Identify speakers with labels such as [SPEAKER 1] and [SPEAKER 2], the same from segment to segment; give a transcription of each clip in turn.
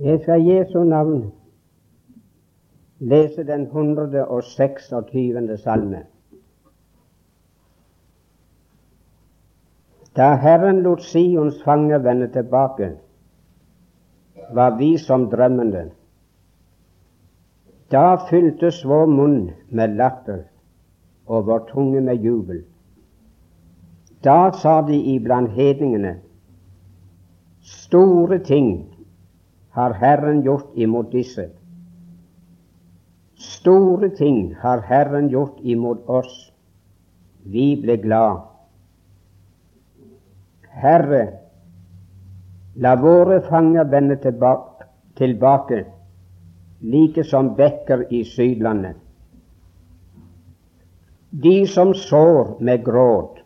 [SPEAKER 1] Jeg skal Jesu navn lese den 126. salme. Da Herren lot Sions fanger vende tilbake, var vi som drømmende. Da fyltes vår munn med latter og vår tunge med jubel. Da sa de iblant hedningene, store ting har Herren gjort imot disse. Store ting har Herren gjort imot oss. Vi ble glad. Herre, la våre fanger vende tilbake, tilbake like som bekker i Sydlandet. De som sår med gråt,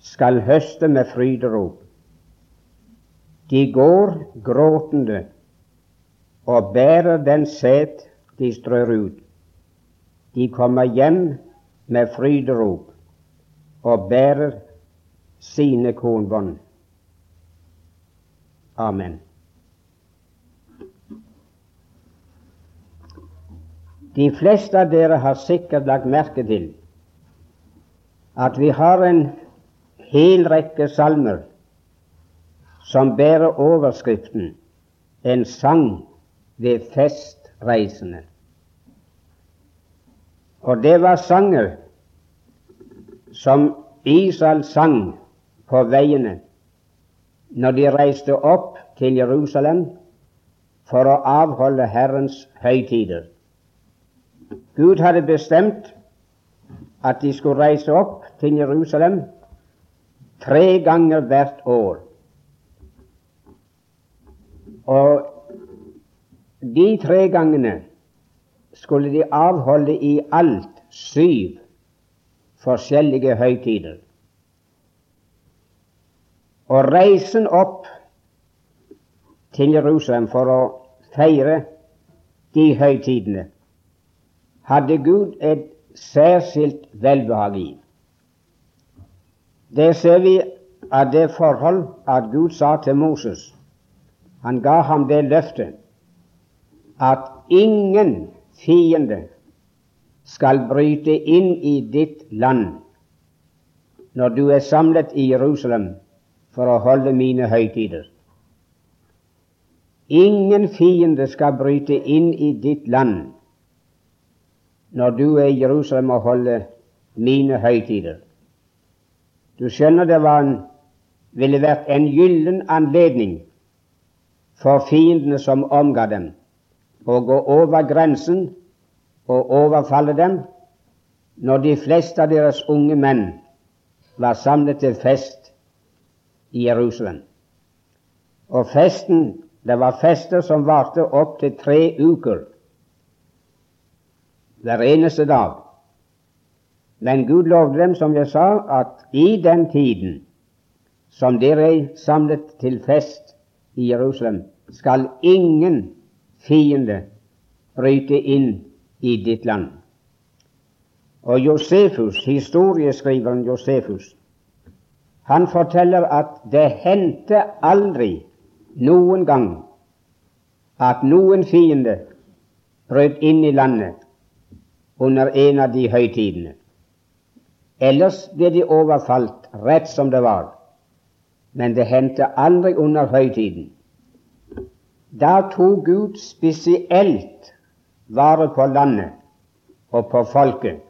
[SPEAKER 1] skal høste med fryderop. De går gråtende og bærer den sæd de strør ut. De kommer hjem med fryderop og bærer sine kornbånd. Amen. De fleste av dere har sikkert lagt merke til at vi har en hel rekke salmer som bærer overskriften 'En sang ved festreisende'. Og det var sanger som Israel sang på veiene når de reiste opp til Jerusalem for å avholde Herrens høytider. Gud hadde bestemt at de skulle reise opp til Jerusalem tre ganger hvert år. Og de tre gangene skulle de avholde i alt syv forskjellige høytider. Og reisen opp til Jerusalem for å feire de høytidene hadde Gud et særskilt velbehag i. Det ser vi av det forhold at Gud sa til Moses Han ga ham det løftet at ingen fiende skal bryte inn i ditt land når du er samlet i Jerusalem for å holde mine høytider. Ingen fiende skal bryte inn i ditt land når du er i Jerusalem og holder mine høytider. Du skjønner det var en, ville vært en gyllen anledning for fiendene som omga dem, å gå over grensen og overfalle dem når de fleste av deres unge menn var samlet til fest i Jerusalem. Og festen, det var fester som varte opptil tre uker hver eneste dag. Men Gud lovde dem, som jeg sa, at i den tiden som dere er samlet til fest i Jerusalem, skal ingen fiende bryte inn i ditt land. Og Josefus, historieskriveren Josefus, han forteller at det hendte aldri noen gang at noen fiende brøt inn i landet under en av de høytidene. Ellers ble de overfalt rett som det var, men det hendte aldri under høytiden. Da tok Gud spesielt vare på landet og på folket.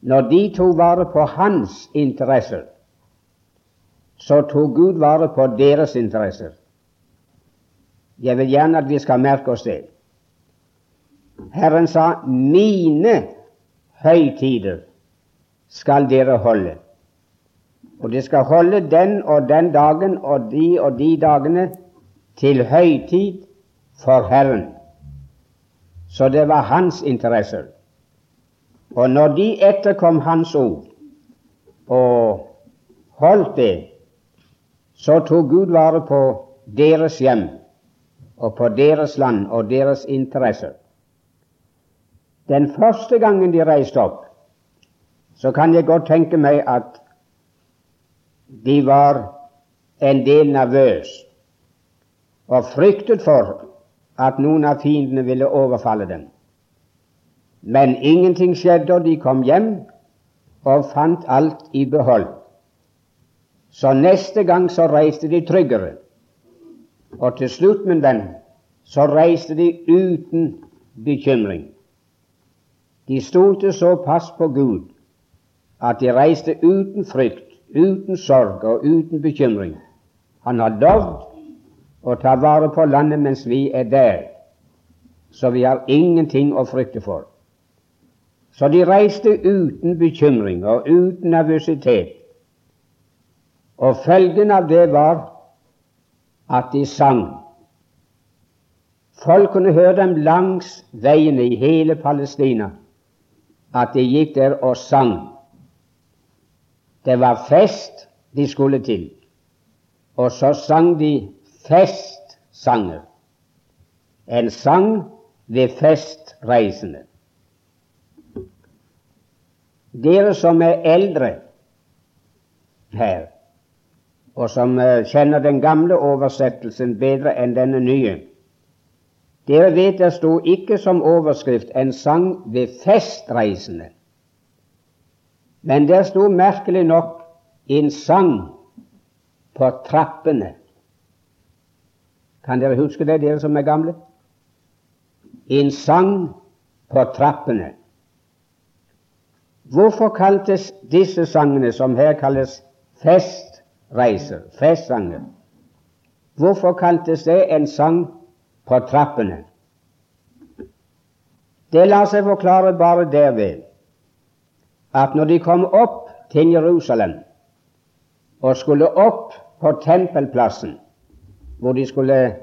[SPEAKER 1] Når de tok vare på hans interesser, så tok Gud vare på deres interesser. Jeg vil gjerne at vi skal merke oss det. Herren sa 'mine høytider skal dere holde'. Og de skal holde den og den dagen og de og de dagene til høytid for Herren. Så det var hans interesser. Og når de etterkom Hans ord og holdt det, så tok Gud vare på deres hjem og på deres land og deres interesser. Den første gangen de reiste opp, så kan jeg godt tenke meg at de var en del nervøse. Og fryktet for at noen av fiendene ville overfalle dem. Men ingenting skjedde, og de kom hjem og fant alt i behold. Så neste gang så reiste de tryggere. Og til slutt, min venn, så reiste de uten bekymring. De stolte såpass på Gud at de reiste uten frykt, uten sorg og uten bekymring. Han har lovd å ta vare på landet mens vi er der, så vi har ingenting å frykte for. Så de reiste uten bekymring og uten nervøsitet. Og følgen av det var at de sang. Folk kunne høre dem langs veiene i hele Palestina, at de gikk der og sang. Det var fest de skulle til, og så sang de festsanger. En sang ved festreisende. Dere som er eldre her, og som eh, kjenner den gamle oversettelsen bedre enn denne nye, dere vet det sto ikke som overskrift 'en sang ved festreisende', men der sto merkelig nok 'en sang på trappene'. Kan dere huske det, dere som er gamle? En sang på trappene. Hvorfor kaltes disse sangene, som her kalles festreiser, festsanger, hvorfor kaltes det en sang på trappene? Det lar seg forklare bare derved at når de kom opp til Jerusalem og skulle opp på tempelplassen, hvor de skulle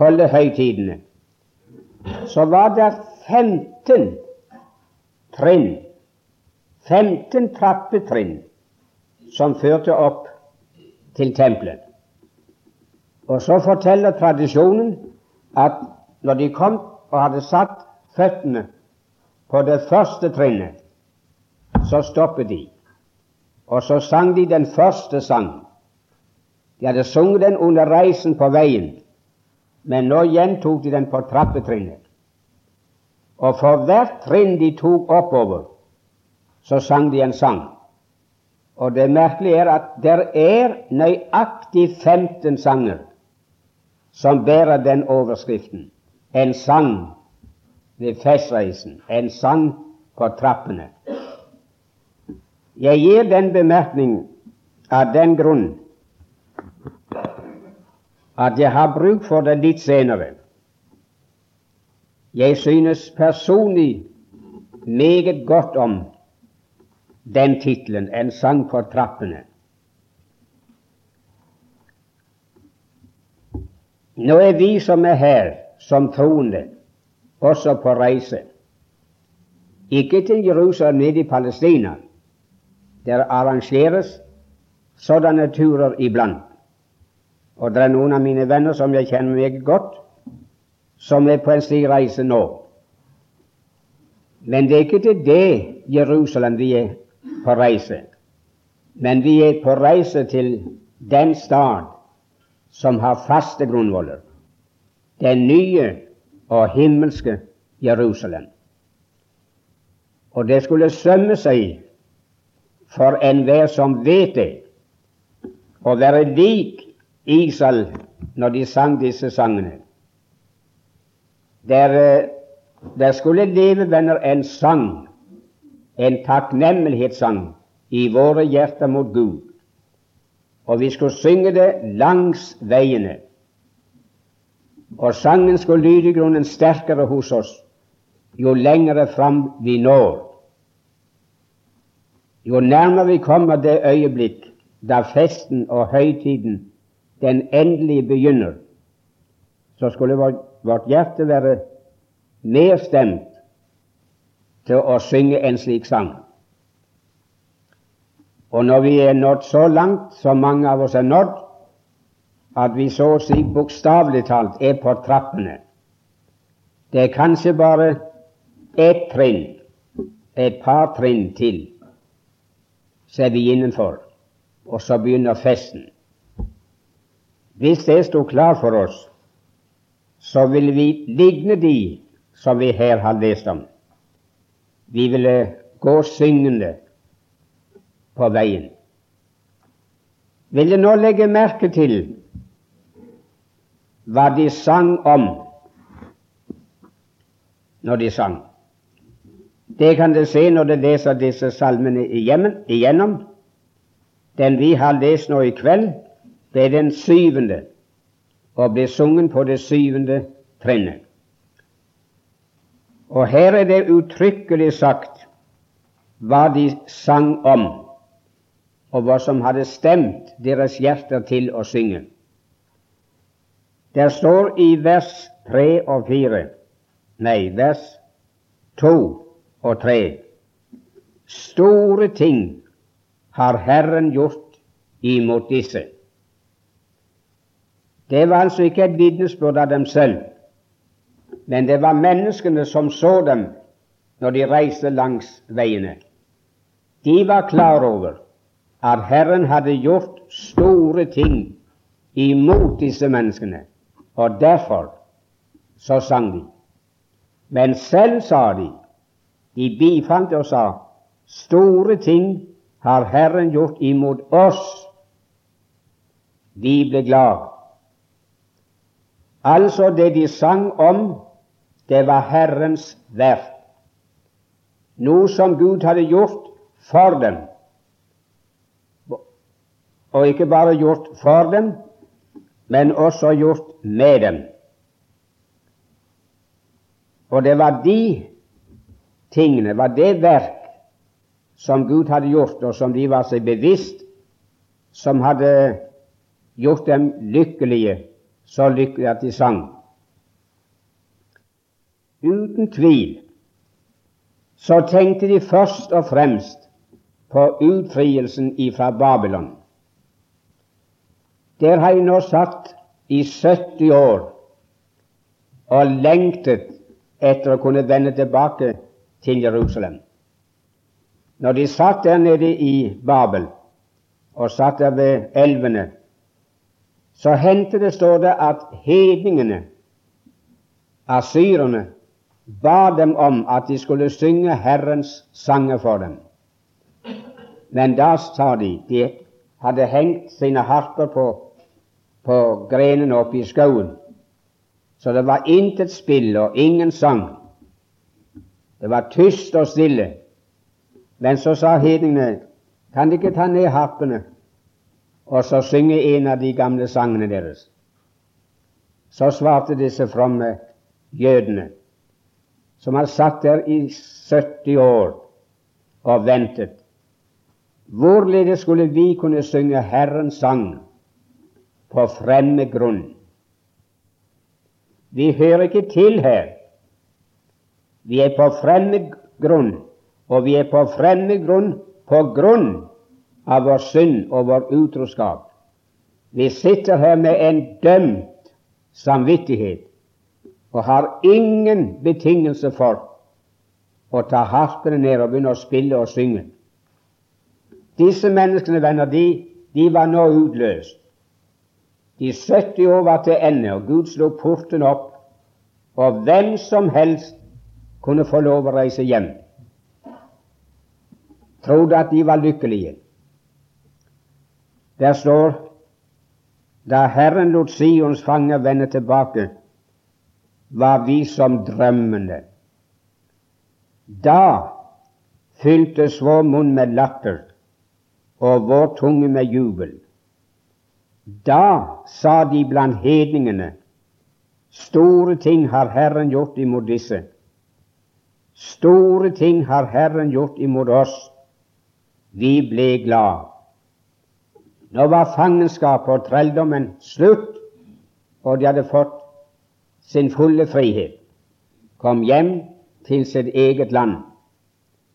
[SPEAKER 1] holde høytidene, så var det 15 trinn 15 trappetrinn som førte opp til tempelet. Og så forteller tradisjonen at når de kom og hadde satt føttene på det første trinnet, så stoppet de. Og så sang de den første sang. De hadde sunget den under reisen på veien, men nå gjentok de den på trappetrinnet. Og for hvert trinn de tok oppover, så sang de en sang. Og det merkelige er at det er nøyaktig 15 sanger som bærer den overskriften. En sang ved festreisen, en sang på trappene. Jeg gir den bemerkning av den grunn at jeg har bruk for det litt senere. Jeg synes personlig meget godt om den tittelen, 'En sang for trappene'. Nå er vi som er her som troende, også på reise. Ikke til Jerusalem, nede i Palestina. Der arrangeres sådanne turer iblant. Og det er noen av mine venner som jeg kjenner meget godt, som er på en slik reise nå. Men det er ikke til det Jerusalem vi er på reise, men vi er på reise til den stad som har faste grunnvoller, den nye og himmelske Jerusalem. Og det skulle sømme seg for enhver som vet det, å være lik Israel når de sang disse sangene. Der, eh, der skulle levevenner en sang en takknemlighetssang i våre hjerter mot Gud. Og vi skulle synge det langs veiene. Og sangen skulle lyde i grunnen sterkere hos oss jo lengre fram vi når. Jo nærmere vi kommer det øyeblikk da festen og høytiden, den endelige, begynner, så skulle vårt, hjerte være mer stemt til å synge en slik sang. Og når vi er nådd så langt som mange av oss er nådd, at vi så å si bokstavelig talt er på trappene Det er kanskje bare ett trinn, et par trinn til, så er vi innenfor, og så begynner festen. Hvis det sto klart for oss, så ville vi ligne de som vi her har lest om. Vi ville gå syngende på veien. Vil du nå legge merke til hva de sang om når de sang? Det kan du se når du leser disse salmene igjennom. Den vi har lest nå i kveld, det er den syvende og blir sunget på det syvende trinnet. Og her er det uttrykkelig sagt hva de sang om, og hva som hadde stemt deres hjerter til å synge. Der står i vers tre og fire, nei, vers to og tre Store ting har Herren gjort imot disse. Det var altså ikke et vitnesbyrd av dem selv, men det var menneskene som så dem når de reiste langs veiene. De var klar over at Herren hadde gjort store ting imot disse menneskene, og derfor så sang de. Men selv sa de, de bifant og sa, store ting har Herren gjort imot oss. De ble glade. Altså, det de sang om, det var Herrens verk. Noe som Gud hadde gjort for dem. Og ikke bare gjort for dem, men også gjort med dem. Og det var de tingene, var det verk som Gud hadde gjort, og som de var seg bevisst, som hadde gjort dem lykkelige så lykkelig at de sang. Uten tvil så tenkte de først og fremst på utfrielsen ifra Babylon. Der har de nå satt i 70 år og lengtet etter å kunne vende tilbake til Jerusalem. Når de satt der nede i Babel og satt der ved elvene så hendte det, står det, at hedningene, asyrene, ba dem om at de skulle synge Herrens sanger for dem. Men da sa de De hadde hengt sine harper på, på grenene oppe i skauen, så det var intet spill og ingen sang. Det var tyst og stille. Men så sa hedningene, kan de ikke ta ned harpene og så synge en av de gamle sangene deres. Så svarte disse fromme jødene, som har satt der i 70 år og ventet, hvorledes skulle vi kunne synge Herrens sang på fremmed grunn? Vi hører ikke til her. Vi er på fremmed grunn, og vi er på fremmed grunn på grunn av vår synd og vår utroskap. Vi sitter her med en dømt samvittighet og har ingen betingelse for å ta harpene ned og begynne å spille og synge. Disse menneskene, venner, de, de var nå utløst. De 70 år var til ende, og Gud slo porten opp, og hvem som helst kunne få lov å reise hjem. Trodde at de var lykkelige. Der står da Herren lot Sions fanger vende tilbake, var vi som drømmende. Da fyltes vår munn med latter og vår tunge med jubel. Da sa de blant hedningene, store ting har Herren gjort imot disse. Store ting har Herren gjort imot oss. Vi ble glad. Nå var fangenskapet og trelldommen slutt, og de hadde fått sin fulle frihet. Kom hjem til sitt eget land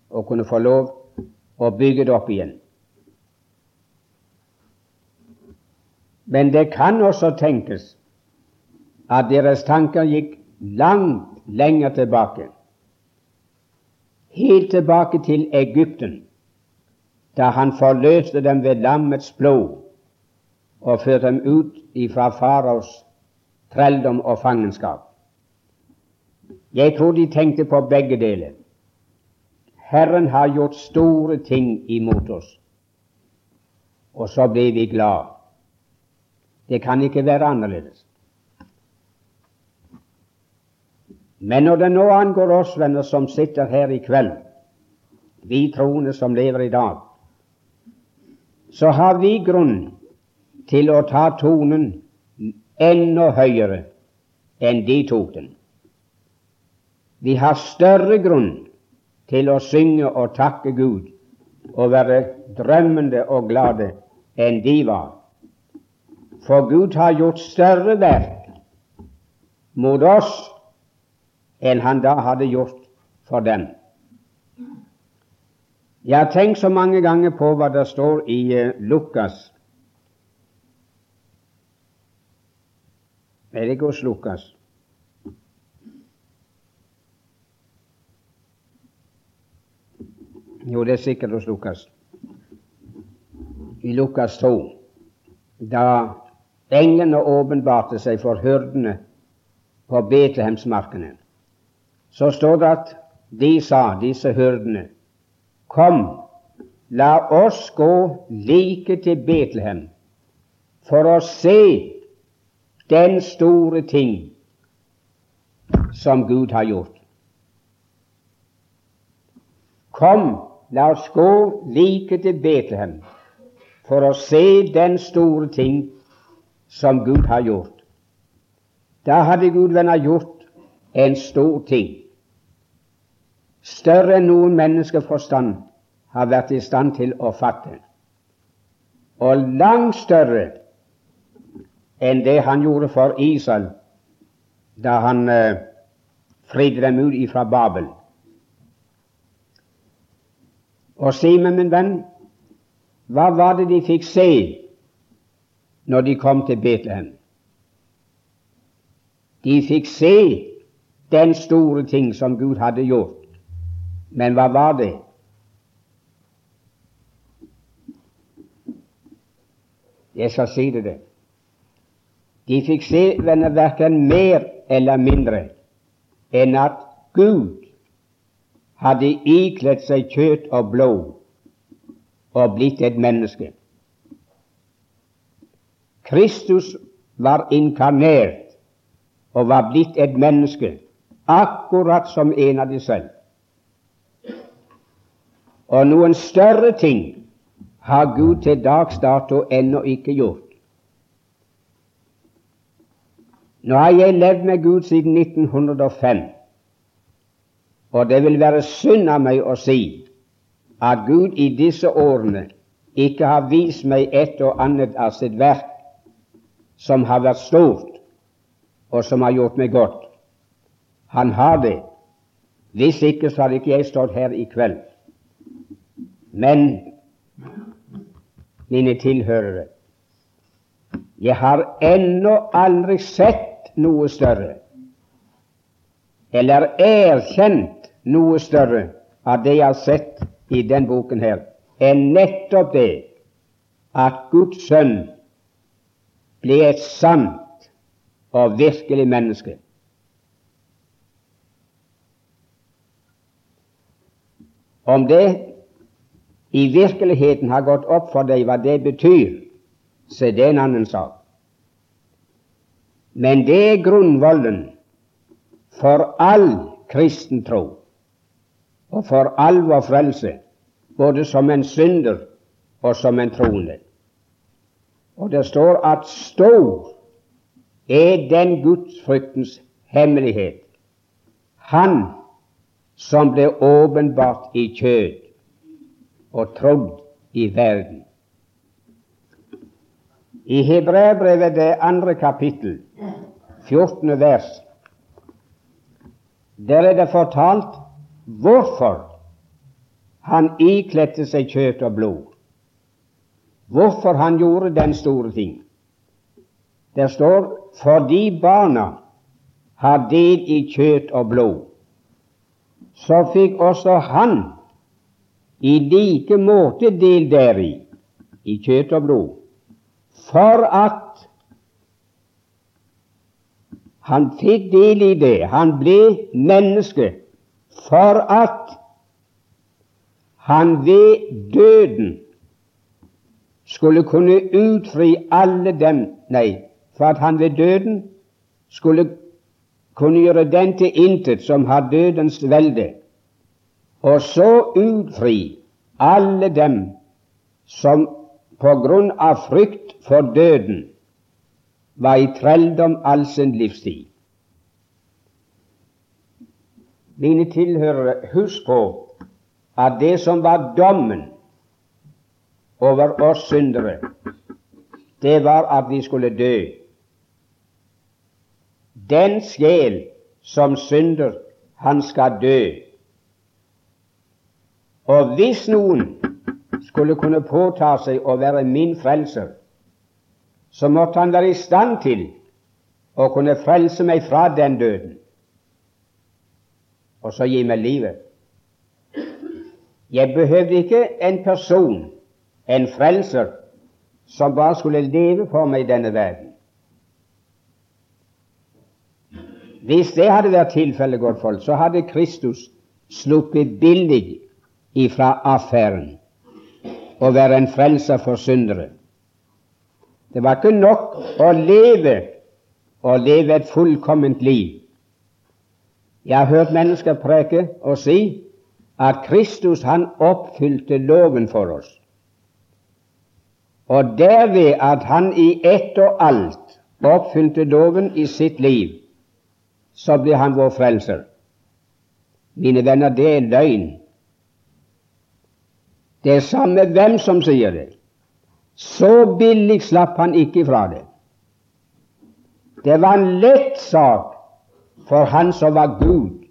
[SPEAKER 1] og kunne få lov å bygge det opp igjen. Men det kan også tenkes at deres tanker gikk langt lenger tilbake, helt tilbake til Egypten da han forløste dem ved lammets blod og førte dem ut ifra faraos trelldom og fangenskap. Jeg tror de tenkte på begge deler. Herren har gjort store ting imot oss, og så blir vi glad. Det kan ikke være annerledes. Men når det nå angår oss venner som sitter her i kveld, vi troende som lever i dag, så har vi grunn til å ta tonen enda høyere enn de tok den. Vi har større grunn til å synge og takke Gud og være drømmende og glade enn de var. For Gud har gjort større verk mot oss enn han da hadde gjort for dem. Jeg har tenkt så mange ganger på hva det står i uh, Lukas Er det ikke hos Lukas? Jo, det er sikkert hos Lukas. I Lukas 2, da englene åpenbarte seg for hyrdene på Betlehemsmarkene, så står det at de sa, disse hyrdene, Kom, la oss gå like til Betlehem for å se den store ting som Gud har gjort. Kom, la oss gå like til Betlehem for å se den store ting som Gud har gjort. Da hadde Gud venner gjort en stor ting større enn noen menneskeforstand har vært i stand til å fatte, og langt større enn det han gjorde for Israel da han eh, fridde dem ut ifra Babel. Og si meg, min venn, hva var det de fikk se når de kom til Betlehem? De fikk se den store ting som Gud hadde gjort. Men hva var det? Jeg skal si det. det. De fikk se venner verken mer eller mindre enn at Gud hadde ikledd seg kjøtt og blod og blitt et menneske. Kristus var inkarnert og var blitt et menneske, akkurat som en av de selv. Og noen større ting har Gud til dags dato ennå ikke gjort. Nå har jeg levd med Gud siden 1905, og det vil være synd av meg å si at Gud i disse årene ikke har vist meg et og annet av sitt verk som har vært stort, og som har gjort meg godt. Han har det. Hvis ikke, så hadde ikke jeg stått her i kveld. Men, mine tilhørere, jeg har ennå aldri sett noe større, eller erkjent noe større av det jeg har sett i den boken her, enn nettopp det at Guds sønn ble et sant og virkelig menneske. Om det i virkeligheten har gått opp for deg hva det betyr, så det er en annen sak. Men det er grunnvollen for all kristen tro og for all vår frelse, både som en synder og som en troende. Og det står at stor er den gudsfryktens hemmelighet, Han som ble åpenbart i kjød og trodd i verden. I Hebreabrevet det andre kapittel, 14. vers, der er det fortalt hvorfor han ikledte seg kjøtt og blod. Hvorfor han gjorde den store ting. Det står fordi barna har del i kjøtt og blod, så fikk også han i like måte del deri, i. Kjøtt og blod, for at han fikk del i det. Han ble menneske. For at han ved døden skulle kunne utfri alle dem. Nei, for at han ved døden skulle kunne gjøre den til intet som har dødens velde, og så utfri alle dem som på grunn av frykt for døden var i trelldom all sin livstid. Mine tilhørere, husk på at det som var dommen over oss syndere, det var at vi skulle dø. Den sjel som synder, han skal dø. Og hvis noen skulle kunne påta seg å være min frelser, så måtte han være i stand til å kunne frelse meg fra den døden, og så gi meg livet. Jeg behøvde ikke en person, en frelser, som bare skulle leve for meg i denne verden. Hvis det hadde vært tilfellet, godt folk, så hadde Kristus sluppet billig ifra affæren å være en frelser for syndere. Det var ikke nok å leve og leve et fullkomment liv. Jeg har hørt mennesker preke og si at Kristus han oppfylte loven for oss. Og derved at han i ett og alt oppfylte loven i sitt liv, så ble han vår frelser. Mine venner, det er løgn. Det er samme hvem som sier det. Så billig slapp han ikke fra det. Det var en lett sak for han som var Gud,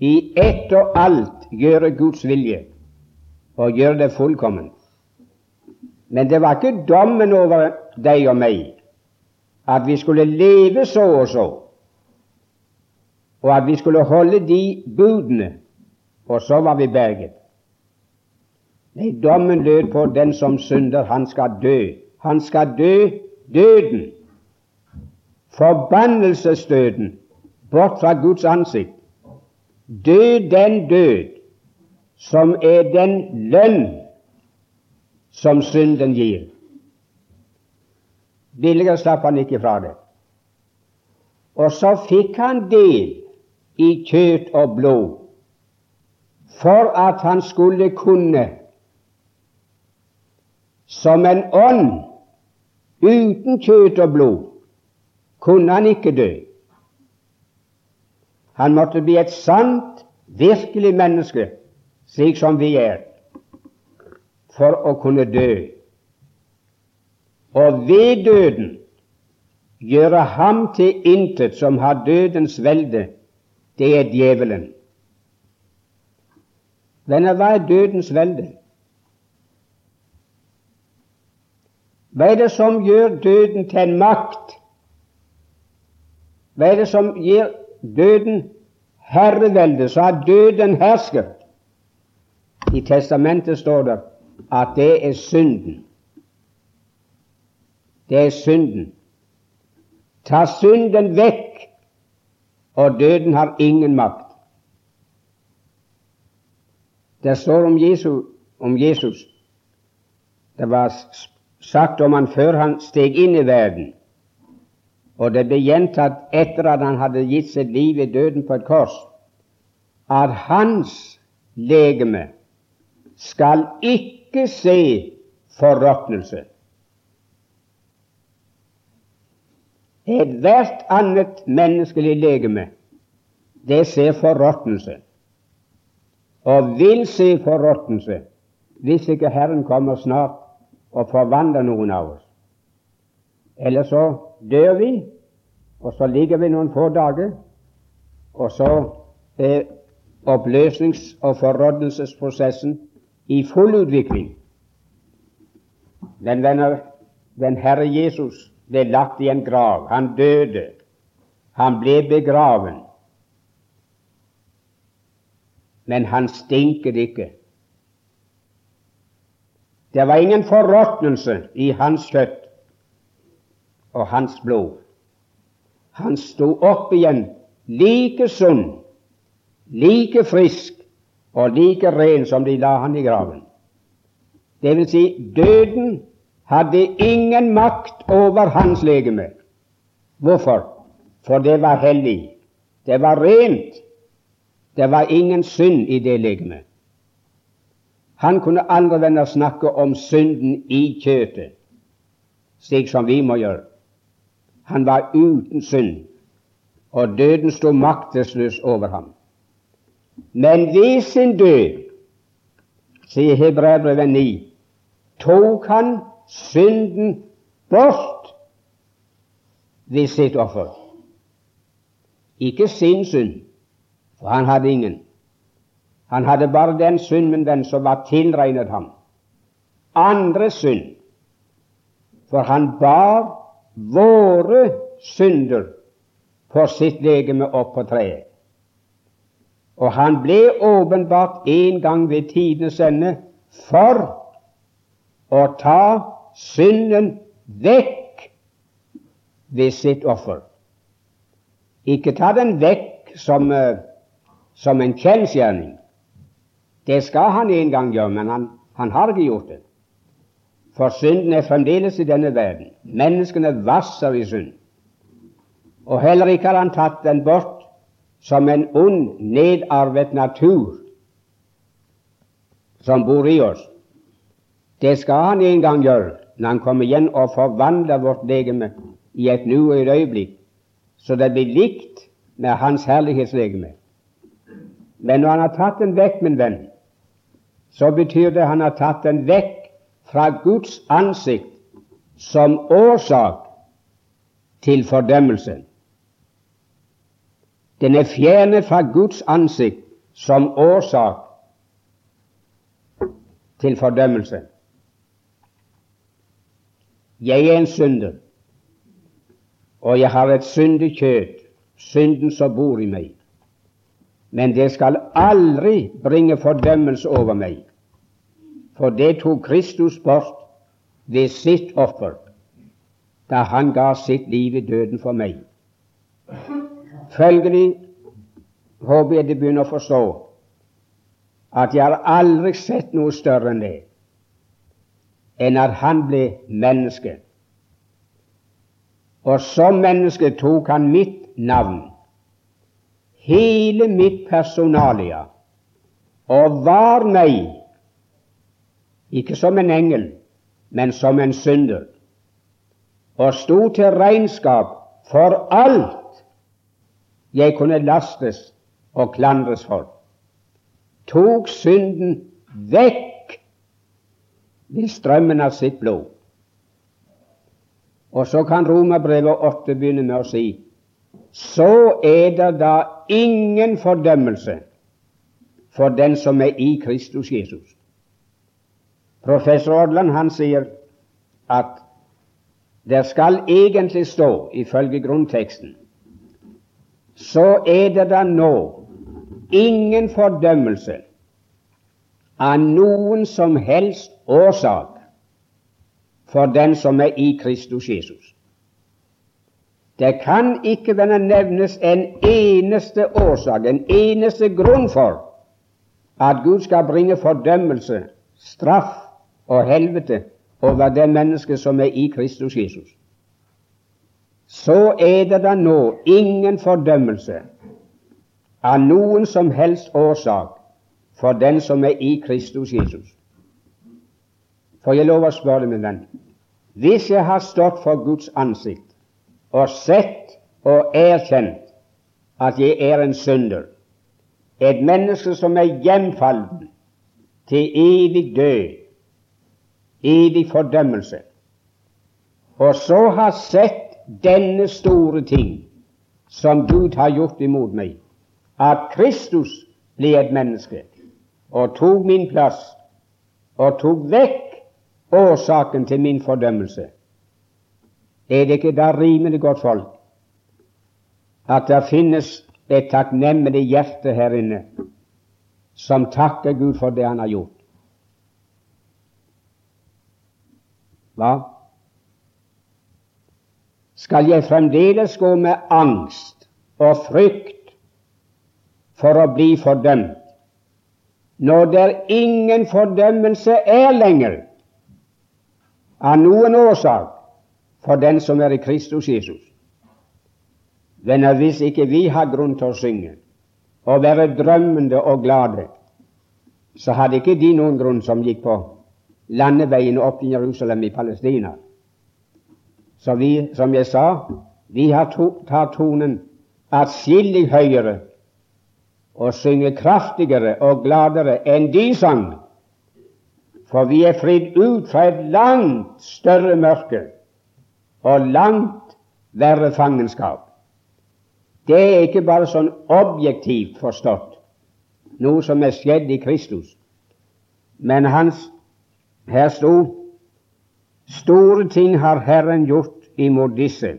[SPEAKER 1] i ett og alt gjøre Guds vilje og gjøre det fullkomment. Men det var ikke dommen over deg og meg at vi skulle leve så og så, og at vi skulle holde de budene, og så var vi berget. Nei, dommen lød på den som synder, han skal dø. Han skal dø døden, forbannelsesdøden, bort fra Guds ansikt. Dø den død som er den lønn som synden gir. Billigere slapp han ikke fra det. Og så fikk han del i kjøtt og blod for at han skulle kunne, som en ånd uten kjøtt og blod, kunne han ikke dø. Han måtte bli et sant, virkelig menneske slik som vi er, for å kunne dø. Og ved døden gjøre ham til intet som har dødens velde, det er djevelen. Venner, hva er dødens velde? Hva er det som gjør døden til en makt? Hva er det som gir døden herrevelde, så at døden hersker? I testamentet står det at det er synden. Det er synden. Ta synden vekk, og døden har ingen makt. Det står om Jesus, om Jesus. Det var sagt om han før han steg inn i verden, og det ble gjentatt etter at han hadde gitt sitt liv i døden på et kors, at hans legeme skal ikke se forråtnelse. Ethvert annet menneskelig legeme, det ser forråtnelse, og vil se forråtnelse hvis ikke Herren kommer snart og forvandler noen av oss. Eller så dør vi, og så ligger vi noen få dager, og så er oppløsnings- og forrådnelsesprosessen i full utvikling. Men venner, den Herre Jesus ble lagt i en grav. Han døde. Han ble begraven. Men han stinket ikke. Det var ingen forråtnelse i hans kjøtt og hans blod. Han sto opp igjen like sunn, like frisk og like ren som de la han i graven. Det vil si, døden hadde ingen makt over hans legeme. Hvorfor? For det var hellig. Det var rent. Det var ingen synd i det legemet. Han kunne aldri venner snakke om synden i kjøtet, slik som vi må gjøre. Han var uten synd, og døden sto maktesløs over ham. Men ved sin død, sier Hebreabrevet 9, tok han synden bort ved sitt offer. Ikke sin synd, for han hadde ingen. Han hadde bare den synden den som var tilregnet ham. Andre synd. For han bar våre synder på sitt legeme opp på treet. Og han ble åpenbart en gang ved tidenes ende for å ta synden vekk ved sitt offer. Ikke ta den vekk som, uh, som en kjensgjerning, det skal han en gang gjøre, men han, han har ikke gjort det. For synden er fremdeles i denne verden. Menneskene vasser i synd. Og heller ikke har han tatt den bort som en ond, nedarvet natur som bor i oss. Det skal han en gang gjøre når han kommer igjen og forvandler vårt legeme i et nu og et øyeblikk, så det blir likt med Hans herlighetslegeme. Men når han har tatt den vekk, min venn, så betyr det han har tatt den vekk fra Guds ansikt som årsak til fordømmelsen. Den er fjernet fra Guds ansikt som årsak til fordømmelsen. Jeg er en synder, og jeg har et syndig kjøtt, synden som bor i meg. Men det skal aldri bringe fordømmelse over meg, for det tok Kristus bort ved sitt offer, da han ga sitt liv i døden for meg. Følgelig håper jeg de begynner å forstå at jeg har aldri sett noe større enn det, enn at han ble menneske. Og som menneske tok han mitt navn hele mitt personalia. Og var meg, ikke som en engel, men som en synder, og sto til regnskap for alt jeg kunne lastes og klandres for, tok synden vekk ved strømmen av sitt blod. Og så kan Romerbrevet 8 begynne med å si så er det da ingen fordømmelse for den som er i Kristus Jesus. Professor Odland han sier at det skal egentlig stå, ifølge grunnteksten, så er det da nå ingen fordømmelse av noen som helst årsak for den som er i Kristus Jesus. Det kan ikke være nevnes en eneste årsak, en eneste grunn for at Gud skal bringe fordømmelse, straff og helvete over det mennesket som er i Kristus Jesus. Så er det da nå ingen fordømmelse av noen som helst årsak for den som er i Kristus Jesus. For jeg lover å spørre deg, min venn, hvis jeg har stått for Guds ansikt og sett og erkjent at jeg er en synder, et menneske som er hjemfallen til evig død, evig fordømmelse, og så har sett denne store ting som Gud har gjort imot meg, at Kristus ble et menneske og tok min plass og tok vekk årsaken til min fordømmelse er det ikke da rimelig godt folk at det finnes et takknemlig hjerte her inne som takker Gud for det Han har gjort? Hva? skal jeg fremdeles gå med angst og frykt for å bli fordømt, når det ingen fordømmelse er lenger av noen årsak for den som er i Kristus Jesus. Venner, hvis ikke vi har grunn til å synge og være drømmende og glade, så hadde ikke de noen grunn som gikk på landeveien opp til Jerusalem i Palestina. Så vi, som jeg sa, vi har to, tar tonen atskillig høyere og synger kraftigere og gladere enn de sang, for vi er fridd ut fra et langt større mørke og langt verre fangenskap. Det er ikke bare sånn objektivt forstått, noe som er skjedd i Kristus, men hans, her sto Store ting har Herren gjort imot disse.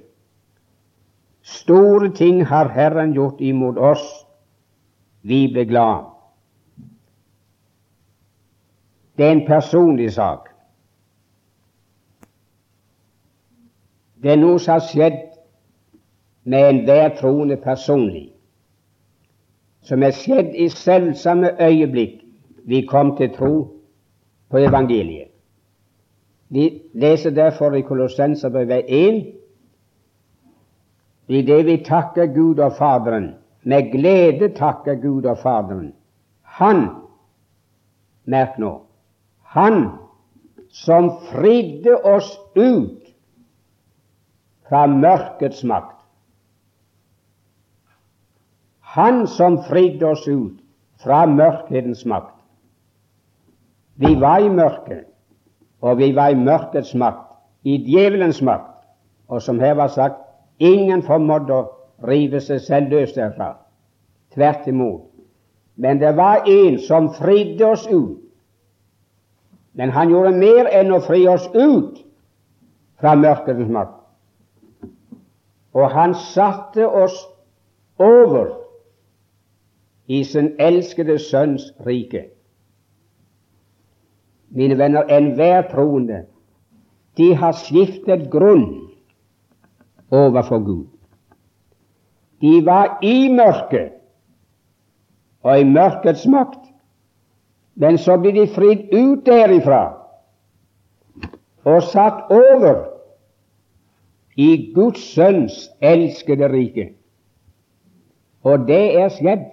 [SPEAKER 1] Store ting har Herren gjort imot oss. Vi ble glad. Det er en personlig sak. Det er noe som har skjedd med enhver troende personlig, som er skjedd i selvsamme øyeblikk vi kom til tro på evangeliet. Vi leser derfor i Kolossenserbrevet 1 i det vi takker Gud og Faderen, med glede takker Gud og Faderen. Han, merk nå, han som fridde oss ut fra mørkets makt han som fridde oss ut fra mørkhetens makt. Vi var i mørket, og vi var i mørkets makt, i djevelens makt. Og som her var sagt, ingen formådde å rive seg selv løs derfra. Tvert imot. Men det var en som fridde oss ut. Men han gjorde mer enn å fri oss ut fra mørkets makt. Og han satte oss over i sin elskede Sønns rike. Mine venner, enhver troende, de har skiftet grunn overfor Gud. De var i mørket og i mørkets makt, men så ble de fridd ut derifra og satt over i Guds Sønns elskede rike. Og det er skjedd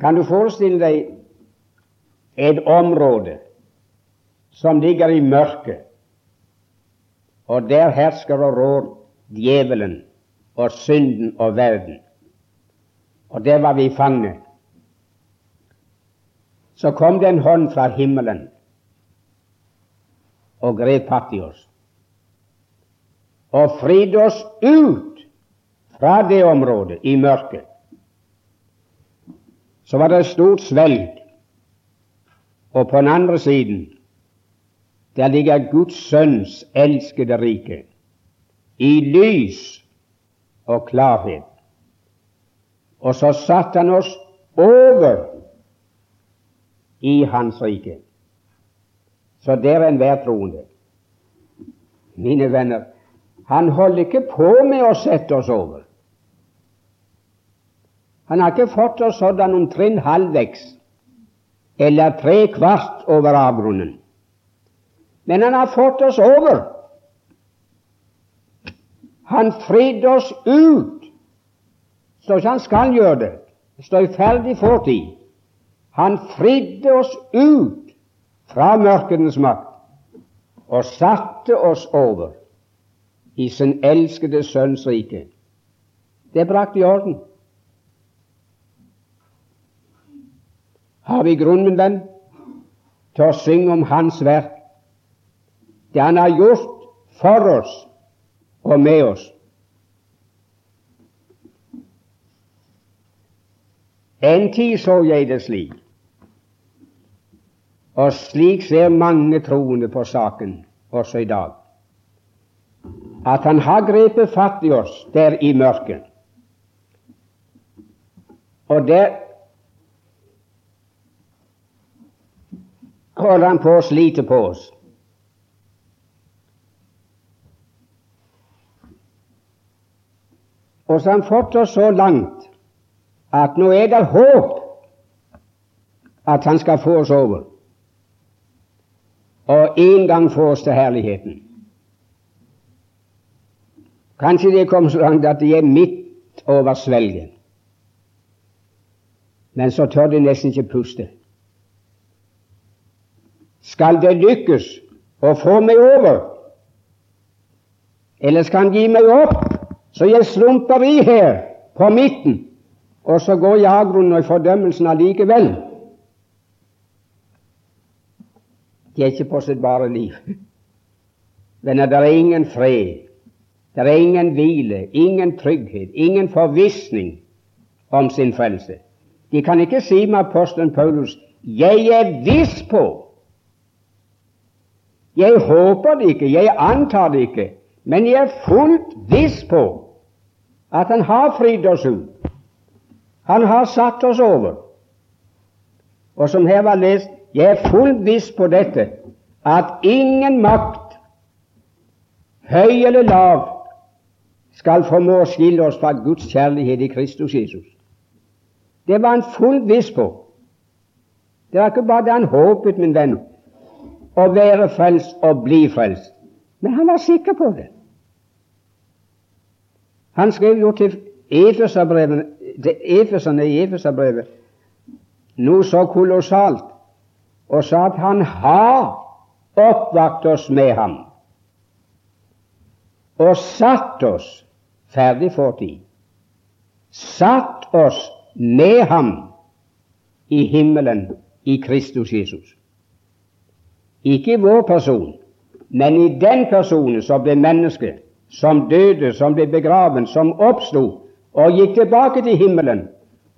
[SPEAKER 1] Kan du forestille deg et område som ligger i mørket, og der hersker og rår djevelen og synden og verden, og der var vi fanget. Så kom det en hånd fra himmelen og grep fatt i oss og fridde oss ut fra det området i mørket så var det et stort svelg, og på den andre siden der ligger Guds Sønns elskede rike, i lys og klarhet. Og så satte han oss over i Hans rike. Så der er enhver troende. Mine venner, han holder ikke på med å sette oss over. Han har ikke fått oss sådan omtrent halvveis eller tre kvart over avgrunnen. Men han har fått oss over. Han fridde oss ut. Så ikke han skal gjøre det. Det står i ferdig fortid. Han fridde oss ut fra mørkenes makt og satte oss over i sin elskede Sønns rike. Det er brakt i orden. har vi grunn, min venn, til å synge om Hans verk, det Han har gjort for oss og med oss. En tid så jeg det slik, og slik ser mange troende på saken også i dag. At han har grepet fatt i oss der i mørket. Og der holder han på å slite på oss. Og så har han fått oss så langt at nå er det håp at han skal få oss over og en gang få oss til herligheten. Kanskje det kom så langt at de er midt over svelget, men så tør de nesten ikke puste. Skal det lykkes å få meg over, eller skal han gi meg opp, så jeg slumper i her på midten, og så går jeg avgrunnen og fordømmelsen allikevel? Det er ikke på sitt bare liv. Men det er ingen fred, det er ingen hvile, ingen trygghet, ingen forvissning om sin frelse. De kan ikke si med apostelen Paulus 'Jeg er viss på'. Jeg håper det ikke, jeg antar det ikke, men jeg er fullt viss på at Han har fridd oss ut. Han har satt oss over. Og som her var lest, jeg er fullt viss på dette, at ingen makt, høy eller lav, skal formå å skille oss fra Guds kjærlighet i Kristus Jesus. Det var han fullt viss på. Det var ikke bare det han håpet, min venn, å være frelst og bli frelst, men han var sikker på det. Han skrev jo til Efeserne i Efeserbrevet noe så kolossalt og sa at han har oppvakt oss med ham og satt oss ferdig fortid satt oss med ham i himmelen i Kristus Jesus. Ikke i vår person, men i den personen som ble menneske, som døde, som ble begraven, som oppsto og gikk tilbake til himmelen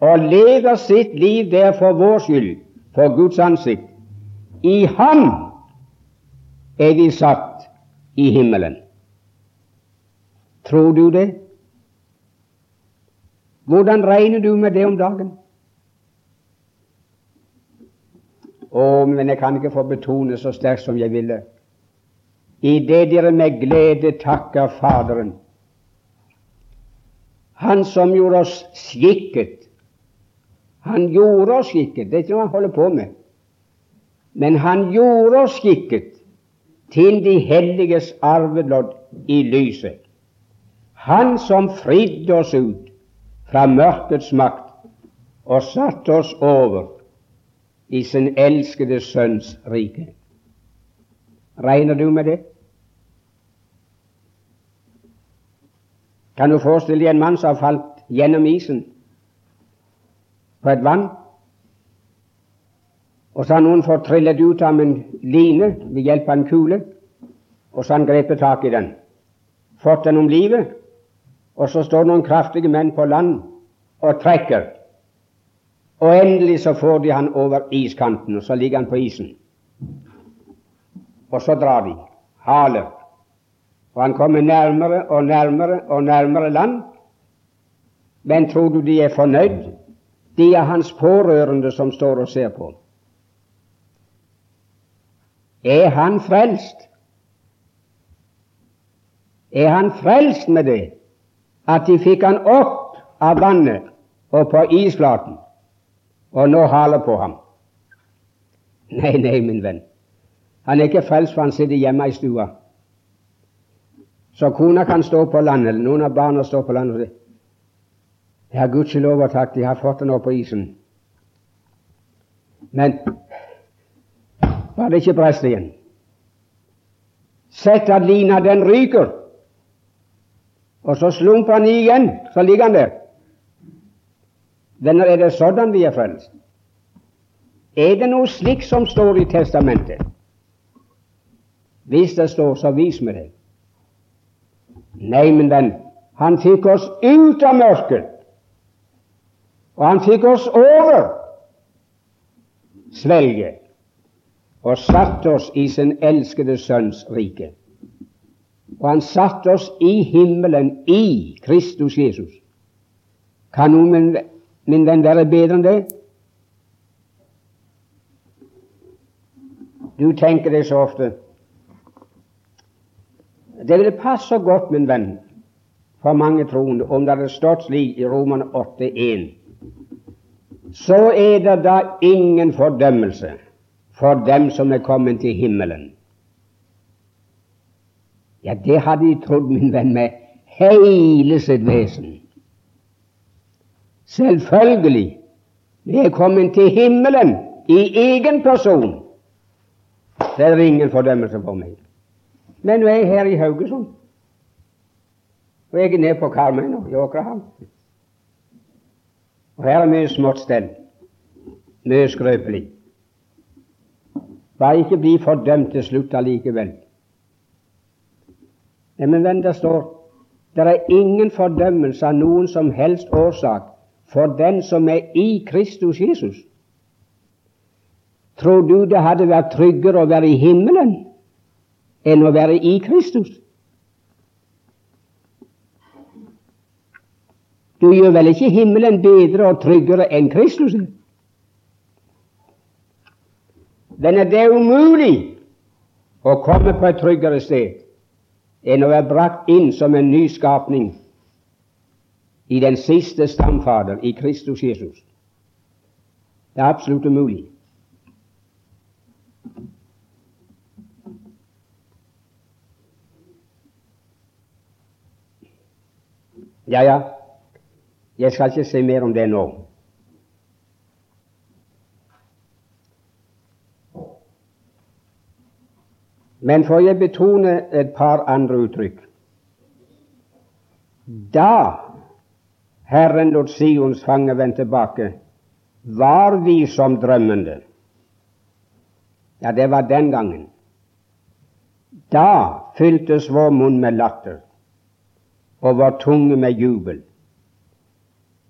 [SPEAKER 1] og lever sitt liv der for vår skyld, for Guds ansikt. I Ham er vi satt i himmelen. Tror du det? Hvordan regner du med det om dagen? Å, men jeg kan ikke få betone så sterkt som jeg ville. I det dere med glede takker Faderen, Han som gjorde oss skikket. Han gjorde oss skikket, det er ikke noe han holder på med. Men han gjorde oss skikket til de helliges arvelodd i lyset. Han som fridde oss ut fra mørkets makt og satte oss over i sin elskede Sønns rike. Regner du med det? Kan du forestille deg en mann som har falt gjennom isen på et vann, og så har noen fått trillet ut av en line ved hjelp av en kule, og så har han grepet tak i den, fått den om livet, og så står noen kraftige menn på land og trekker. Og endelig så får de han over iskanten, og så ligger han på isen. Og så drar de, haler. Og han kommer nærmere og nærmere og nærmere land. Men tror du de er fornøyd? De er hans pårørende som står og ser på. Er han frelst? Er han frelst med det at de fikk han opp av vannet og på isflaten, og nå haler på ham? Nei, nei, min venn. Han er ikke frelst for han sitter hjemme i stua. Så kona kan stå på land, eller noen av barna står på land og sier Ja, gudskjelov og takk, de har fått den opp på isen. Men var det ikke brest igjen? Sett at lina den ryker, og så slumper han i igjen, så ligger han der. Venner, er det sånn vi er frelst? Er det noe slikt som står i testamentet? Hvis det står, så vis meg det. Nei, min venn, han fikk oss ut av mørket, og han fikk oss over svelget og satte oss i sin elskede Sønns rike. Og han satte oss i himmelen i Kristus Jesus. Kan noen, min, min venn, være bedre enn det? Du tenker det så ofte det ville passe godt, min venn, for mange troende, om det hadde stått slik i Romerne 8,1, så er det da ingen fordømmelse for dem som er kommet til himmelen. Ja, det hadde de trodd, min venn, med hele sitt vesen. Selvfølgelig. Vi er kommet til himmelen i egen person. Det er ingen fordømmelse for meg. Men nå er jeg her i Haugesund. Og jeg er nede på Karmøy nå, i Åkrehamn. Og her er mye smått stell. Mye skrøpelig. Bare ikke bli fordømt til slutt allikevel. Nei, men venn, det står det er ingen fordømmelse av noen som helst årsak for den som er i Kristus Jesus. Tror du det hadde vært tryggere å være i himmelen enn å være i Kristus? Du gjør vel ikke himmelen bedre og tryggere enn Kristus? Men det er umulig å komme på et tryggere sted enn å være brakt inn som en ny skapning i den siste stamfader, i Kristus Jesus. Det er absolutt umulig. Ja, ja, jeg skal ikke si mer om det nå. Men får jeg betone et par andre uttrykk. Da Herren lot Sions fange vende tilbake, var vi som drømmende. Ja, det var den gangen. Da fyltes vår munn med latter og vår tunge med jubel.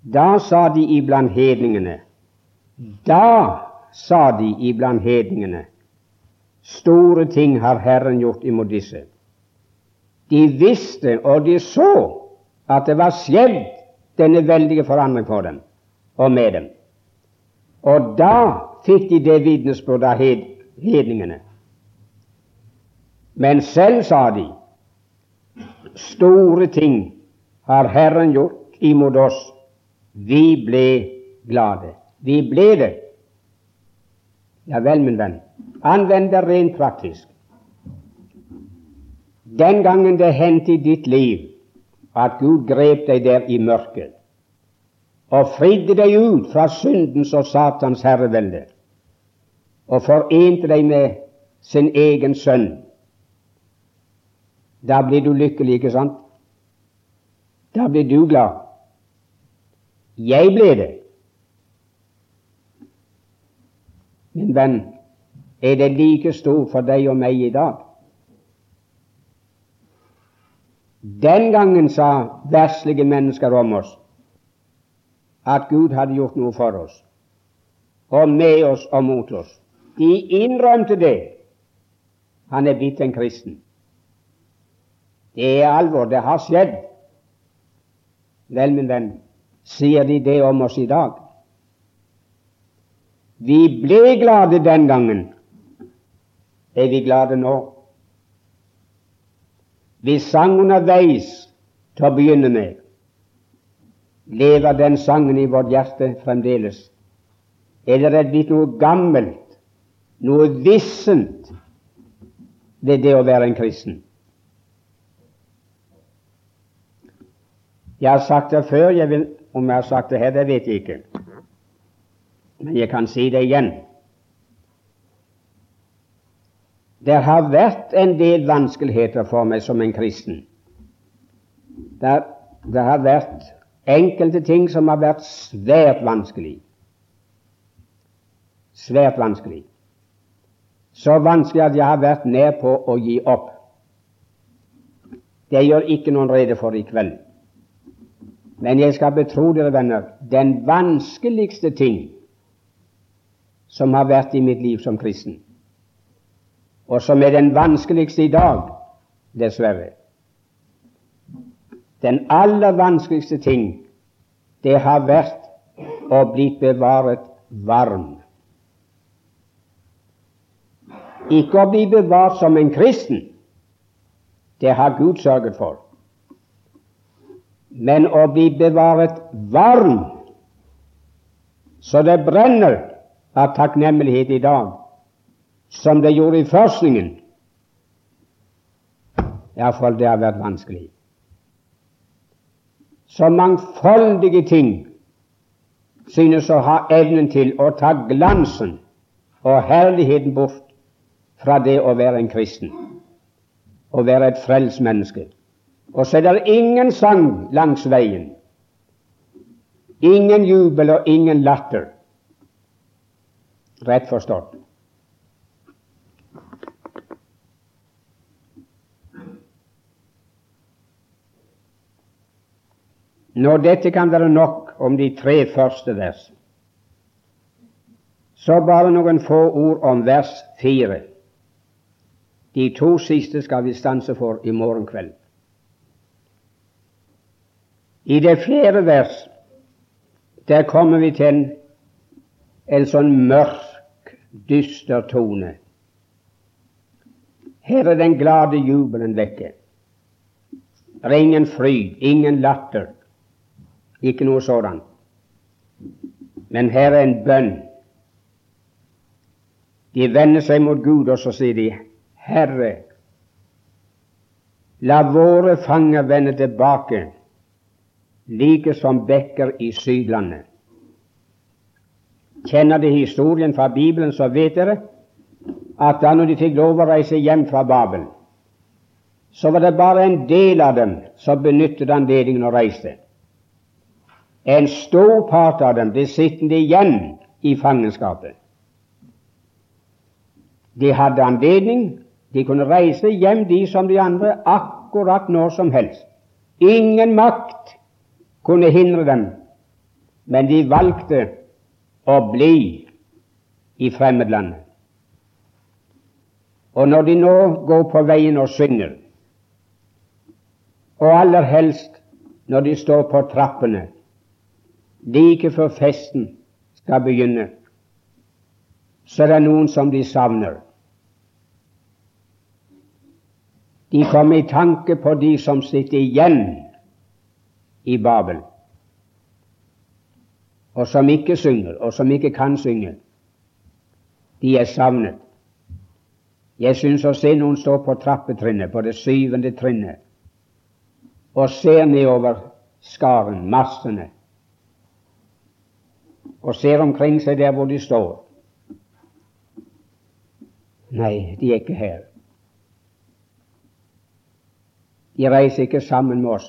[SPEAKER 1] Da sa de iblant hedningene Da sa de iblant hedningene Store ting har Herren gjort imot disse. De visste og de så at det var skjedd denne veldige forandring for dem og med dem. Og da fikk de det vitnesbyrdet av hed, hedningene. Men selv sa de store ting har Herren gjort imot oss vi ble glade. Vi ble det. Ja vel, min venn. Anvend det rent praktisk. Den gangen det hendte i ditt liv at Gud grep deg der i mørket og fridde deg ut fra syndens og Satans herrevelde og forente deg med sin egen sønn, da blir du lykkelig, ikke sant? Da blir du glad. Jeg ble det. Min venn, er det like stort for deg og meg i dag? Den gangen sa verslige mennesker om oss at Gud hadde gjort noe for oss, og med oss og mot oss. De innrømte det. Han er blitt en kristen. Det er alvor. Det har skjedd. Vel, min venn, Sier de det om oss i dag? Vi ble glade den gangen. Er vi glade nå? Vi sang underveis til å begynne med. Lever den sangen i vårt hjerte fremdeles? Eller er det blitt noe gammelt, noe vissent ved det å være en kristen? Jeg har sagt det før, jeg vil om jeg har sagt det her, det vet jeg ikke. Men jeg kan si det igjen. Det har vært en del vanskeligheter for meg som en kristen. Det, det har vært enkelte ting som har vært svært vanskelig. Svært vanskelig. Så vanskelig at jeg har vært nær på å gi opp. Det gjør ikke noen rede for i kveld. Men jeg skal betro dere, venner, den vanskeligste ting som har vært i mitt liv som kristen, og som er den vanskeligste i dag, dessverre Den aller vanskeligste ting, det har vært å bli bevaret varm. Ikke å bli bevart som en kristen, det har Gud sørget for. men å bli bevaret varm, så det brenner av takknemlighet i dag, som det gjorde i forskningen. Iallfall det har vært vanskelig. Så mangfoldige ting synes å ha evnen til å ta glansen og herligheten bort fra det å være en kristen, å være et frelst menneske. Og så er det ingen sang langs veien, ingen jubel og ingen latter. Rett forstått. Når dette kan være nok om de tre første vers, så bare noen få ord om vers fire. De to siste skal vi stanse for i morgen kveld. I det fjerde vers der kommer vi til en, en sånn mørk, dyster tone. Her er den glade jubelen vekke. Det er ingen fryd, ingen latter, ikke noe sådant. Men her er en bønn. De vender seg mot Gud, og så sier de, Herre, la våre fanger vende tilbake, like som bekker i Sydlandet. Kjenner dere historien fra Bibelen, så vet dere at da når de fikk lov å reise hjem fra Babel, så var det bare en del av dem som benyttet anledningen og reiste. En stor part av dem ble sittende igjen i fangenskapet. De hadde anledning, de kunne reise hjem, de som de andre, akkurat når som helst. Ingen makt kunne hindre dem, men de valgte å bli i fremmedlandet. Og når de nå går på veien og synger, og aller helst når de står på trappene like før festen skal begynne, så er det noen som de savner. De kommer i tanke på de som sitter igjen i Babel, og som ikke synger, og som ikke kan synge. De er savnet. Jeg syns å se noen stå på trappetrinnet, på det syvende trinnet, og ser nedover skaren, massene, og ser omkring seg der hvor de står. Nei, de er ikke her. De reiser ikke sammen med oss.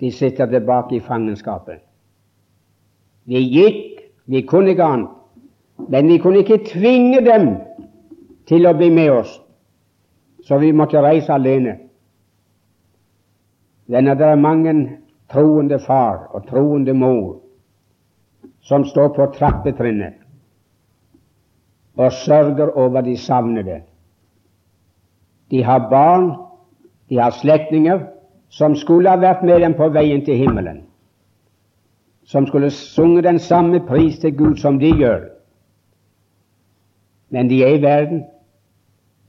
[SPEAKER 1] De sitter tilbake i fangenskapet. Vi gikk, vi kunne ikke annet, men vi kunne ikke tvinge dem til å bli med oss, så vi måtte reise alene. Venner, det er mange troende far og troende mor som står på trappetrinnet og sørger over de savnede. De har barn, de har slektninger som skulle ha vært med dem på veien til himmelen, som skulle sunge den samme pris til Gud som de gjør. Men de er i verden,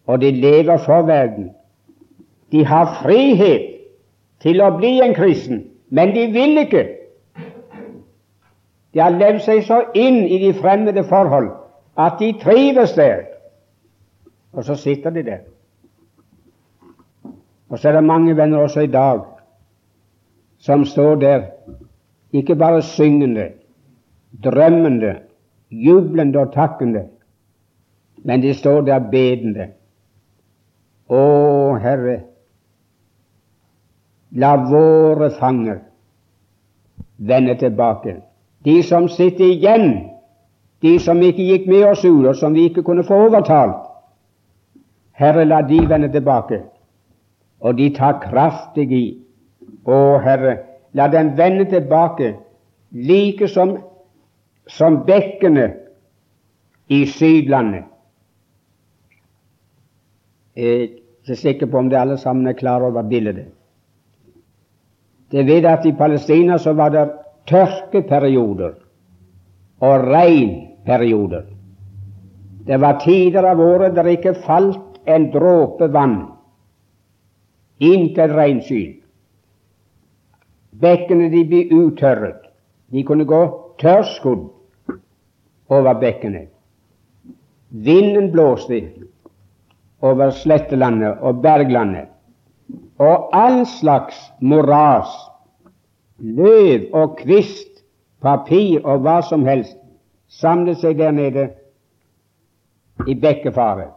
[SPEAKER 1] og de lever for verden. De har frihet til å bli en kristen, men de vil ikke. De har levd seg så inn i de fremmede forhold at de trives der. Og så sitter de der. Og så er det mange venner også i dag som står der, ikke bare syngende, drømmende, jublende og takkende, men de står der bedende. Å, Herre, la våre fanger vende tilbake de som sitter igjen, de som ikke gikk med oss ut, og som vi ikke kunne få overtalt. Herre, la de vende tilbake, og de tar kraftig i. Å, Herre, la dem vende tilbake, like som, som bekkene i Sydlandet. Jeg er ikke sikker på om de alle sammen er klar over bildet. De vet at i Palestina så var det tørkeperioder og regnperioder. Det var tider av året der ikke falt en dråpe vann. Intet regnskyll. Bekkene de ble uttørret. De kunne gå tørrskodd over bekkene. Vinden blåste over slettelandet og berglandet, og all slags moras, løv og kvist, papir og hva som helst, samlet seg der nede i bekkefaret.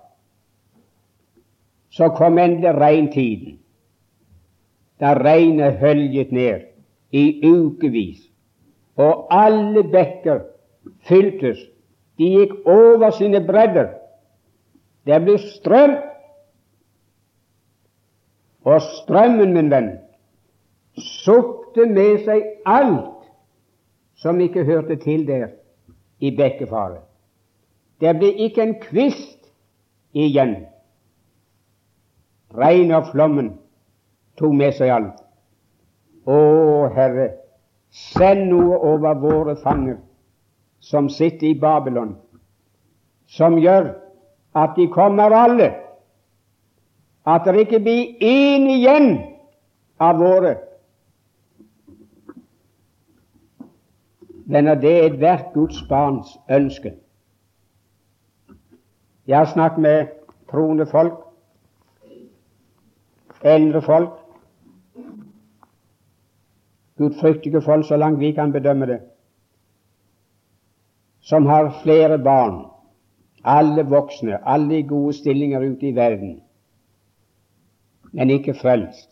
[SPEAKER 1] Så kom endelig regntiden, da regnet høljet ned i ukevis, og alle bekker fyltes. De gikk over sine bredder. Det ble strøm. Og strømmen, min venn, sukte med seg alt som ikke hørte til der i bekkefaret. Det ble ikke en kvist igjen. Regnet og flommen tok med seg alt. Å, Herre, send noe over våre fanger som sitter i Babylon, som gjør at de kommer alle, at det ikke blir én igjen av våre. Men det er ethvert Guds barns ønske. Jeg har snakket med troende folk, eldre folk, gudfryktige folk, så langt vi kan bedømme det som har flere barn, alle voksne, alle i gode stillinger ute i verden, men ikke frelst.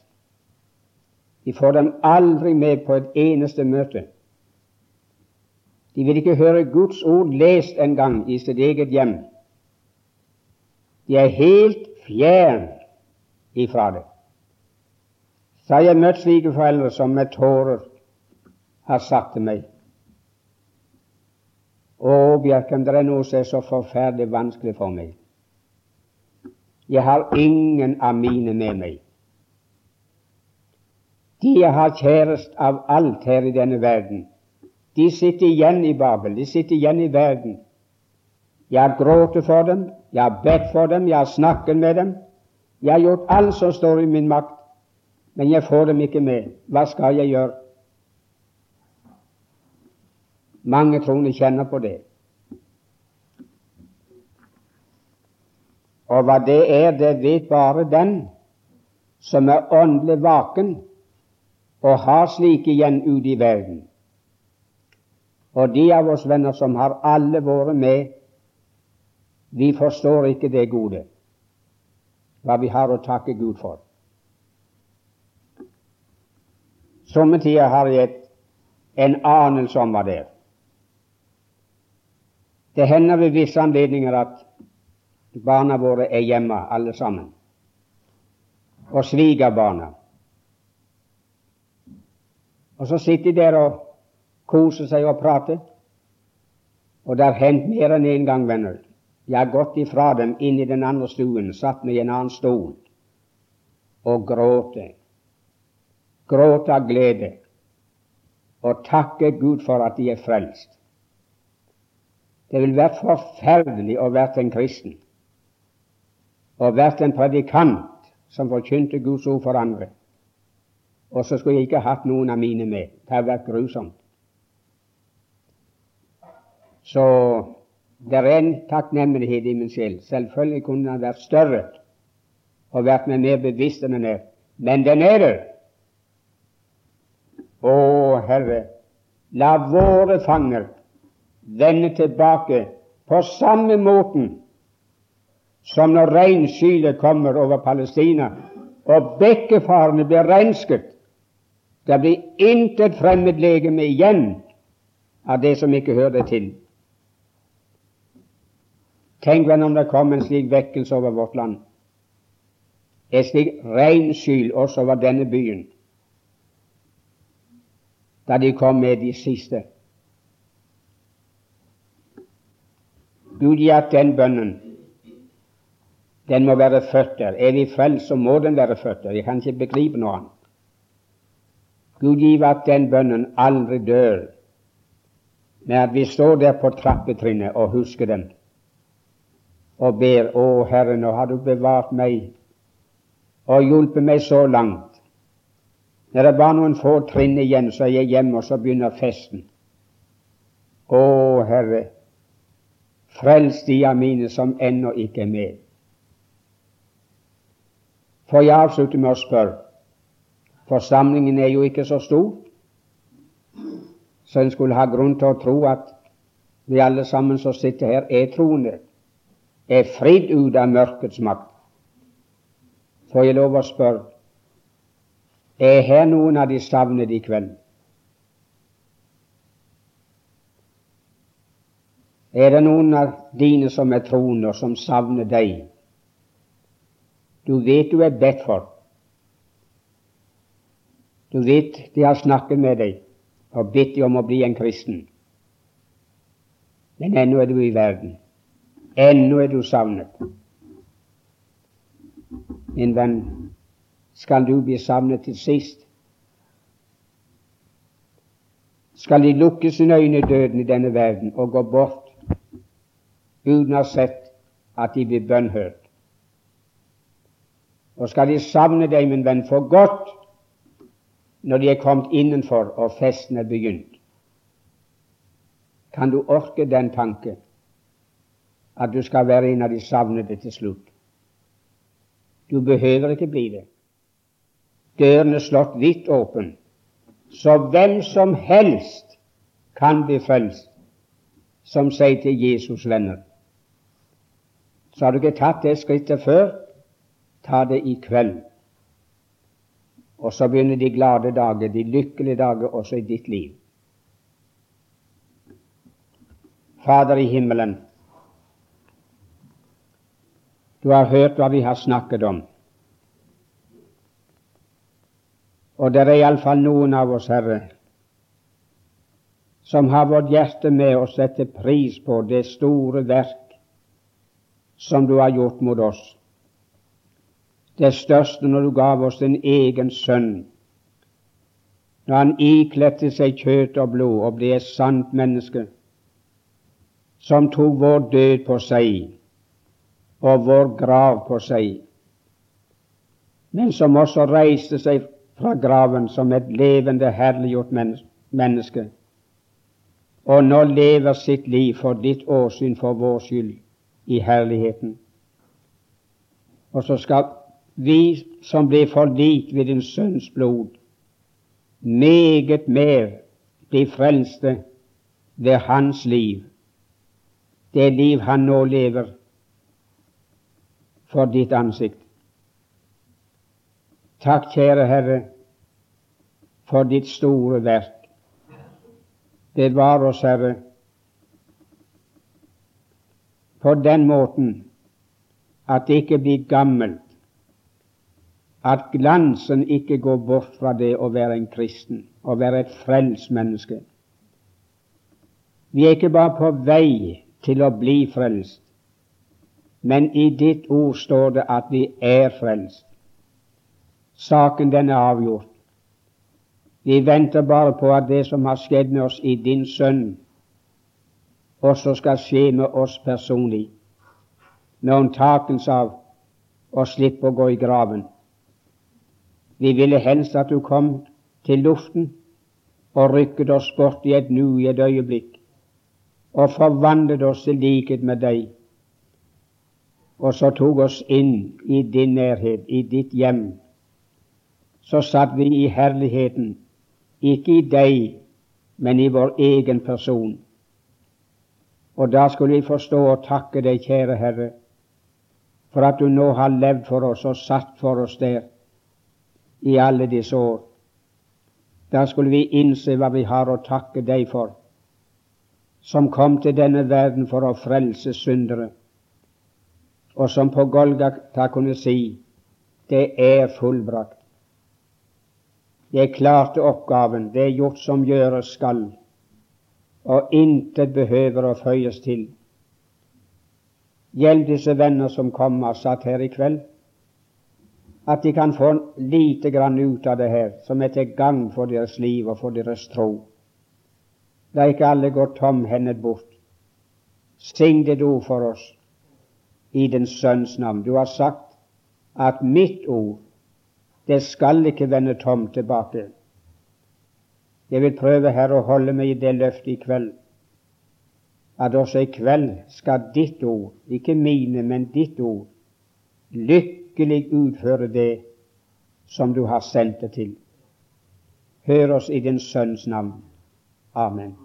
[SPEAKER 1] De får dem aldri med på et eneste møte. De vil ikke høre Guds ord lest engang i sitt eget hjem. De er helt fjern ifra det. Så har jeg møtt slike foreldre som med tårer har sagt til meg å, Bjerkan, det er noe som er så forferdelig vanskelig for meg. Jeg har ingen av mine med meg. De jeg har kjærest av alt her i denne verden, de sitter igjen i Babel, de sitter igjen i verden. Jeg har grått for dem, jeg har bedt for dem, jeg har snakket med dem. Jeg har gjort alt som står i min makt, men jeg får dem ikke med. Hva skal jeg gjøre? Mange troende kjenner på det. Og hva det er, det vet bare den som er åndelig vaken og har slike igjen ute i verden. Og de av oss venner som har alle vært med, vi forstår ikke det gode, hva vi har å takke Gud for. Somme tider har jeg en anelse om hva det er. Det hender ved visse anledninger at barna våre er hjemme, alle sammen, og svigerbarna. Og så sitter de der og koser seg og prater. Og det har hendt mer enn én en gang, venner. Jeg har gått ifra dem inn i den andre stuen, satt meg i en annen stol og gråte. Gråte av glede og takke Gud for at de er frelst. Det vil være forferdelig å være en kristen og være en predikant som forkynte Guds ord for andre, og så skulle jeg ikke hatt noen av mine med. Det hadde vært grusomt. Så det er en takknemlighet i min sjel. Selvfølgelig kunne den vært større og vært meg mer bevisst enn den er, men den er der. Å, Herre, la våre fanger vende tilbake på samme måten som når regnskylet kommer over Palestina og bekkefarene blir rensket. Det blir intet fremmedlegeme igjen av det som ikke hører det til. Tenk vel om det kom en slik vekkelse over vårt land, et slikt regnskyl også over denne byen, da de kom med de siste. Gud gi at den bønnen den må være født der. Er vi frelst, så må den være født der. Jeg kan ikke begripe noe annet. Gud gi at den bønnen aldri dør, men at vi står der på trappetrinnet og husker den og ber Å Herre, nå har du bevart meg og hjulpet meg så langt Når det er bare noen få trinn igjen, så er jeg hjemme, og så begynner festen. Å, Herre, frels de av mine som ennå ikke er med. For jeg avslutter med å spørre Forsamlingen er jo ikke så stor, så en skulle ha grunn til å tro at vi alle sammen som sitter her, er troende, er fridd ut av mørkets makt. Får jeg lov å spørre er her noen av de savnede i kveld? Er det noen av dine som er troende, og som savner deg? Du vet du er bedt for. Du vet de har snakket med deg og bedt deg om å bli en kristen. Men ennå er du i verden. Ennå er du savnet. Min venn, skal du bli savnet til sist? Skal de lukke sine øyne i døden i denne verden og gå bort uten å ha sett at de blir bønnhørt. Og skal de savne deg, min venn, for godt når de er kommet innenfor og festen er begynt. Kan du orke den tanke at du skal være en av de savnede til slutt? Du behøver ikke bli det. Døren er slått vidt åpen, så hvem som helst kan bli frelst, som sier til Jesus venner. Så har du ikke tatt det skrittet før, ta det i kveld. Og så begynner de glade dager, de lykkelige dager også i ditt liv. Fader i himmelen, du har hørt hva vi har snakket om. Og det er iallfall noen av oss, Herre, som har vårt hjerte med å sette pris på det store verk som du har gjort mot oss. Det største når du gav oss din egen sønn, når han ikledte seg kjøtt og blod og ble et sant menneske, som tok vår død på seg og vår grav på seg, men som også reiste seg fra graven som et levende, herliggjort menneske, og nå lever sitt liv for ditt åsyn for vår skyld i herligheten. Og så skal vi som blir forlikt ved din sønns blod, meget mer bli frelste ved hans liv, det liv han nå lever for ditt ansikt. Takk, kjære Herre, for ditt store verk. Bevar oss, Herre, på den måten at det ikke blir gammelt, at glansen ikke går bort fra det å være en kristen, å være et frelst menneske. Vi er ikke bare på vei til å bli frelst, men i ditt ord står det at vi er frelst. Saken den er avgjort. Vi venter bare på at det som har skjedd med oss i din sønn, også skal skje med oss personlig, med unntakelse av å slippe å gå i graven. Vi ville helst at du kom til luften og rykket oss bort i et nu, i et øyeblikk, og forvandlet oss til likhet med deg, og så tok oss inn i din nærhet, i ditt hjem. Så satt vi i herligheten, ikke i deg, men i vår egen person. Og da skulle vi forstå og takke deg, kjære Herre, for at du nå har levd for oss og satt for oss der i alle disse år. Da skulle vi innse hva vi har å takke deg for, som kom til denne verden for å frelse syndere, og som på Golgata kunne si det er fullbrakt. Jeg klarte oppgaven, det er gjort som gjøres skal og intet behøver å føyes til. Hjelp disse venner som kommer satt her i kveld, at de kan få lite grann ut av det her som er til gagn for deres liv og for deres tro. La ikke alle gå tomhendet bort. Sing ditt ord for oss i den Sønns navn. Du har sagt at mitt ord Det skal ikke vende tomt tilbake. Jeg vil prøve, her å holde meg i det løftet i kveld, at også i kveld skal ditt ord, ikke mine, men ditt ord, lykkelig utføre det som du har sendt det til. Hør oss i din Sønns navn. Amen.